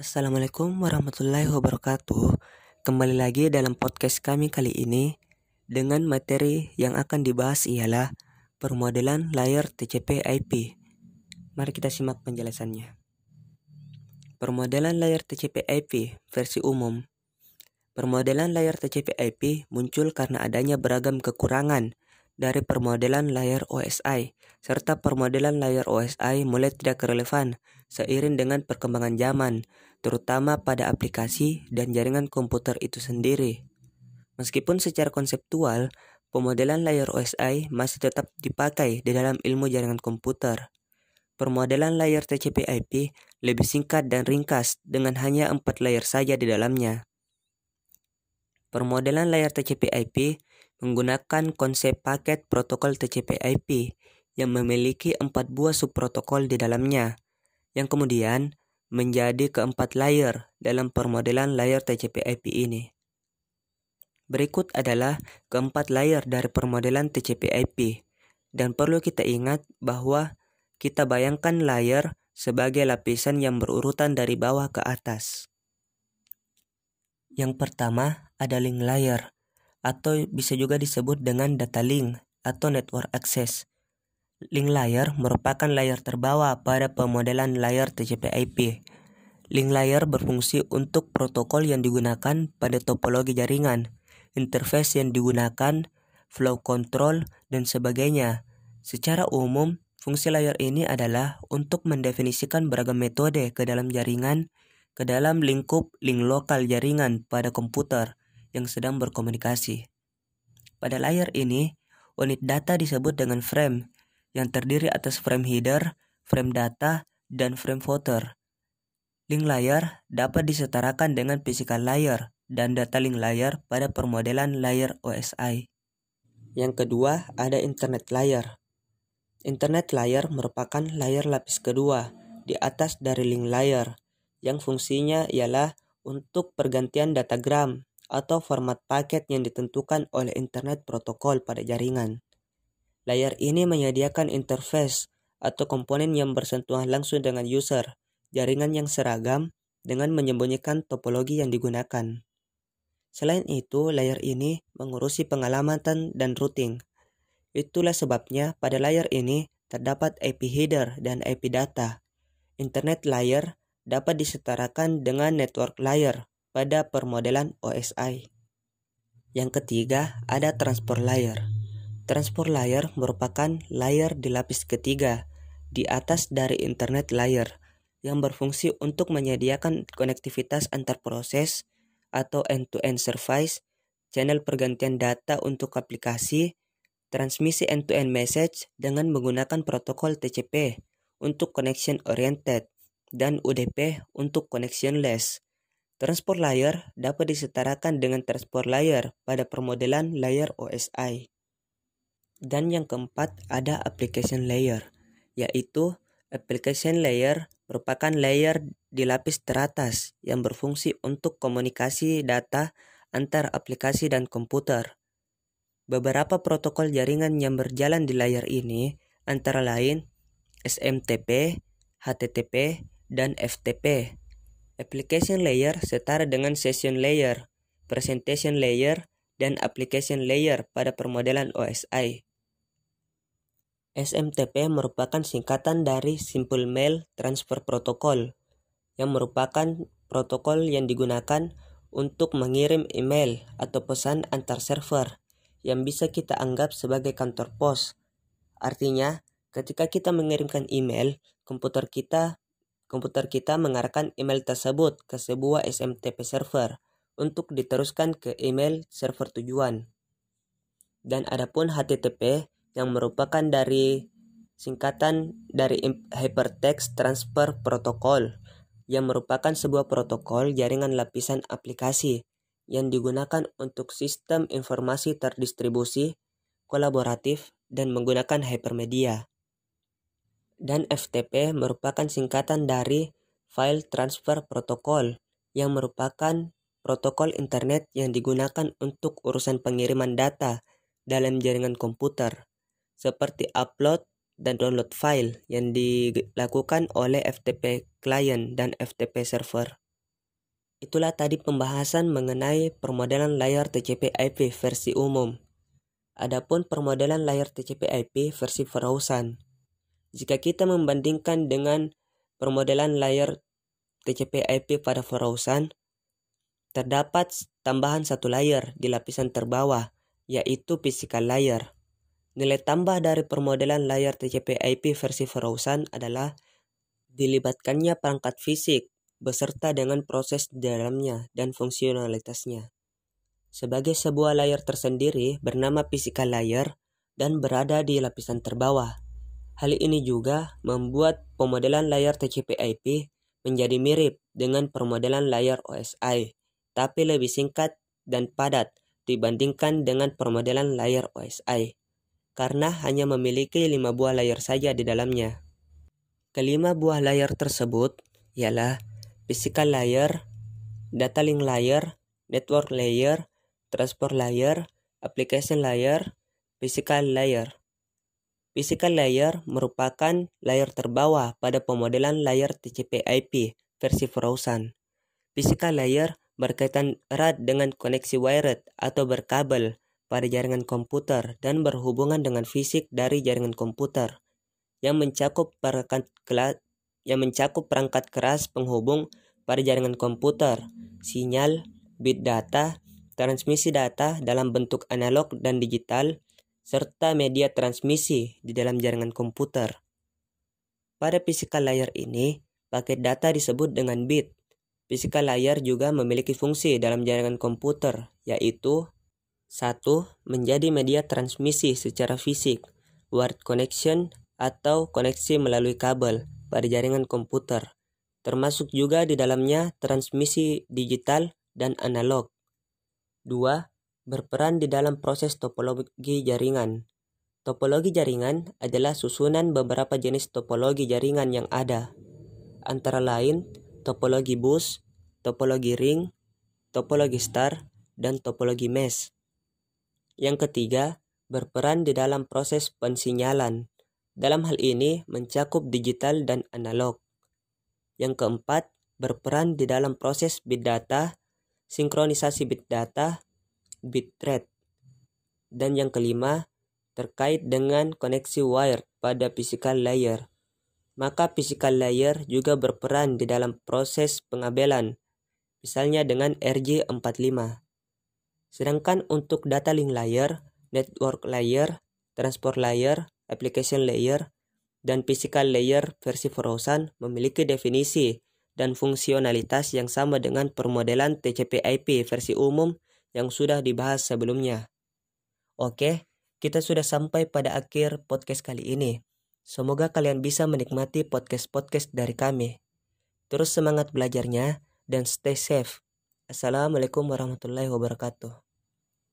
Assalamualaikum warahmatullahi wabarakatuh. Kembali lagi dalam podcast kami kali ini dengan materi yang akan dibahas ialah permodelan layar TCP IP. Mari kita simak penjelasannya. Permodelan layar TCP IP versi umum. Permodelan layar TCP IP muncul karena adanya beragam kekurangan dari permodelan layar OSI, serta permodelan layar OSI mulai tidak relevan seiring dengan perkembangan zaman, terutama pada aplikasi dan jaringan komputer itu sendiri. Meskipun secara konseptual, pemodelan layar OSI masih tetap dipakai di dalam ilmu jaringan komputer. Permodelan layar TCP/IP lebih singkat dan ringkas dengan hanya empat layer saja di dalamnya. Permodelan layar TCP/IP menggunakan konsep paket protokol TCP/IP yang memiliki empat buah subprotokol di dalamnya, yang kemudian menjadi keempat layer dalam permodelan layar TCP/IP ini. Berikut adalah keempat layer dari permodelan TCP/IP, dan perlu kita ingat bahwa kita bayangkan layer sebagai lapisan yang berurutan dari bawah ke atas. Yang pertama ada link layer, atau bisa juga disebut dengan data link atau network access. Link layer merupakan layer terbawa pada pemodelan layer TCP/IP. Link layer berfungsi untuk protokol yang digunakan pada topologi jaringan, interface yang digunakan, flow control, dan sebagainya. Secara umum, fungsi layer ini adalah untuk mendefinisikan beragam metode ke dalam jaringan, ke dalam lingkup link lokal jaringan pada komputer, yang sedang berkomunikasi. Pada layar ini, unit data disebut dengan frame, yang terdiri atas frame header, frame data, dan frame footer. Link layar dapat disetarakan dengan physical layer dan data link layer pada permodelan layer OSI. Yang kedua, ada internet layer. Internet layer merupakan layer lapis kedua di atas dari link layer, yang fungsinya ialah untuk pergantian datagram atau format paket yang ditentukan oleh Internet Protokol pada jaringan. Layar ini menyediakan interface atau komponen yang bersentuhan langsung dengan user, jaringan yang seragam, dengan menyembunyikan topologi yang digunakan. Selain itu, layar ini mengurusi pengalamatan dan routing. Itulah sebabnya pada layar ini terdapat IP header dan IP data. Internet layer dapat disetarakan dengan network layer pada permodelan OSI. Yang ketiga, ada transport layer. Transport layer merupakan layer di lapis ketiga di atas dari internet layer yang berfungsi untuk menyediakan konektivitas antar proses atau end-to-end -end service, channel pergantian data untuk aplikasi, transmisi end-to-end -end message dengan menggunakan protokol TCP untuk connection oriented dan UDP untuk connectionless Transport layer dapat disetarakan dengan transport layer pada permodelan layer OSI. Dan yang keempat ada application layer, yaitu application layer merupakan layer di lapis teratas yang berfungsi untuk komunikasi data antar aplikasi dan komputer. Beberapa protokol jaringan yang berjalan di layar ini antara lain SMTP, HTTP, dan FTP. Application layer setara dengan session layer, presentation layer, dan application layer pada permodelan OSI. SMTP merupakan singkatan dari Simple Mail Transfer Protocol, yang merupakan protokol yang digunakan untuk mengirim email atau pesan antar server yang bisa kita anggap sebagai kantor pos. Artinya, ketika kita mengirimkan email, komputer kita komputer kita mengarahkan email tersebut ke sebuah SMTP server untuk diteruskan ke email server tujuan. Dan adapun HTTP yang merupakan dari singkatan dari Hypertext Transfer Protocol yang merupakan sebuah protokol jaringan lapisan aplikasi yang digunakan untuk sistem informasi terdistribusi, kolaboratif, dan menggunakan hypermedia dan FTP merupakan singkatan dari File Transfer Protocol yang merupakan protokol internet yang digunakan untuk urusan pengiriman data dalam jaringan komputer seperti upload dan download file yang dilakukan oleh FTP client dan FTP server. Itulah tadi pembahasan mengenai permodelan layar TCP/IP versi umum. Adapun permodelan layar TCP/IP versi Frozen. Jika kita membandingkan dengan permodelan layar TCP/IP pada Frozen, terdapat tambahan satu layer di lapisan terbawah, yaitu physical layer. Nilai tambah dari permodelan layar TCP/IP versi Frozen adalah dilibatkannya perangkat fisik beserta dengan proses di dalamnya dan fungsionalitasnya. Sebagai sebuah layar tersendiri bernama physical layer dan berada di lapisan terbawah. Hal ini juga membuat pemodelan layar TCP/IP menjadi mirip dengan permodelan layar OSI, tapi lebih singkat dan padat dibandingkan dengan permodelan layar OSI, karena hanya memiliki lima buah layar saja di dalamnya. Kelima buah layar tersebut ialah physical layer, data link layer, network layer, transport layer, application layer, physical layer. Physical layer merupakan layer terbawah pada pemodelan layar TCP/IP versi Frozen. Physical layer berkaitan erat dengan koneksi wired atau berkabel pada jaringan komputer dan berhubungan dengan fisik dari jaringan komputer yang mencakup perangkat yang mencakup perangkat keras penghubung pada jaringan komputer, sinyal, bit data, transmisi data dalam bentuk analog dan digital, serta media transmisi di dalam jaringan komputer. Pada physical layer ini, paket data disebut dengan bit. Physical layer juga memiliki fungsi dalam jaringan komputer, yaitu satu, Menjadi media transmisi secara fisik, word connection atau koneksi melalui kabel pada jaringan komputer, termasuk juga di dalamnya transmisi digital dan analog. 2. Berperan di dalam proses topologi jaringan. Topologi jaringan adalah susunan beberapa jenis topologi jaringan yang ada, antara lain topologi bus, topologi ring, topologi star, dan topologi mesh. Yang ketiga, berperan di dalam proses pensinyalan. Dalam hal ini mencakup digital dan analog. Yang keempat, berperan di dalam proses bit data, sinkronisasi bit data, bit rate. Dan yang kelima, terkait dengan koneksi wire pada physical layer. Maka physical layer juga berperan di dalam proses pengabelan, misalnya dengan RJ45. Sedangkan untuk data link layer, network layer, transport layer, application layer, dan physical layer versi Frozen memiliki definisi dan fungsionalitas yang sama dengan permodelan TCP/IP versi umum yang sudah dibahas sebelumnya. Oke, kita sudah sampai pada akhir podcast kali ini. Semoga kalian bisa menikmati podcast-podcast dari kami. Terus semangat belajarnya dan stay safe. Assalamualaikum warahmatullahi wabarakatuh.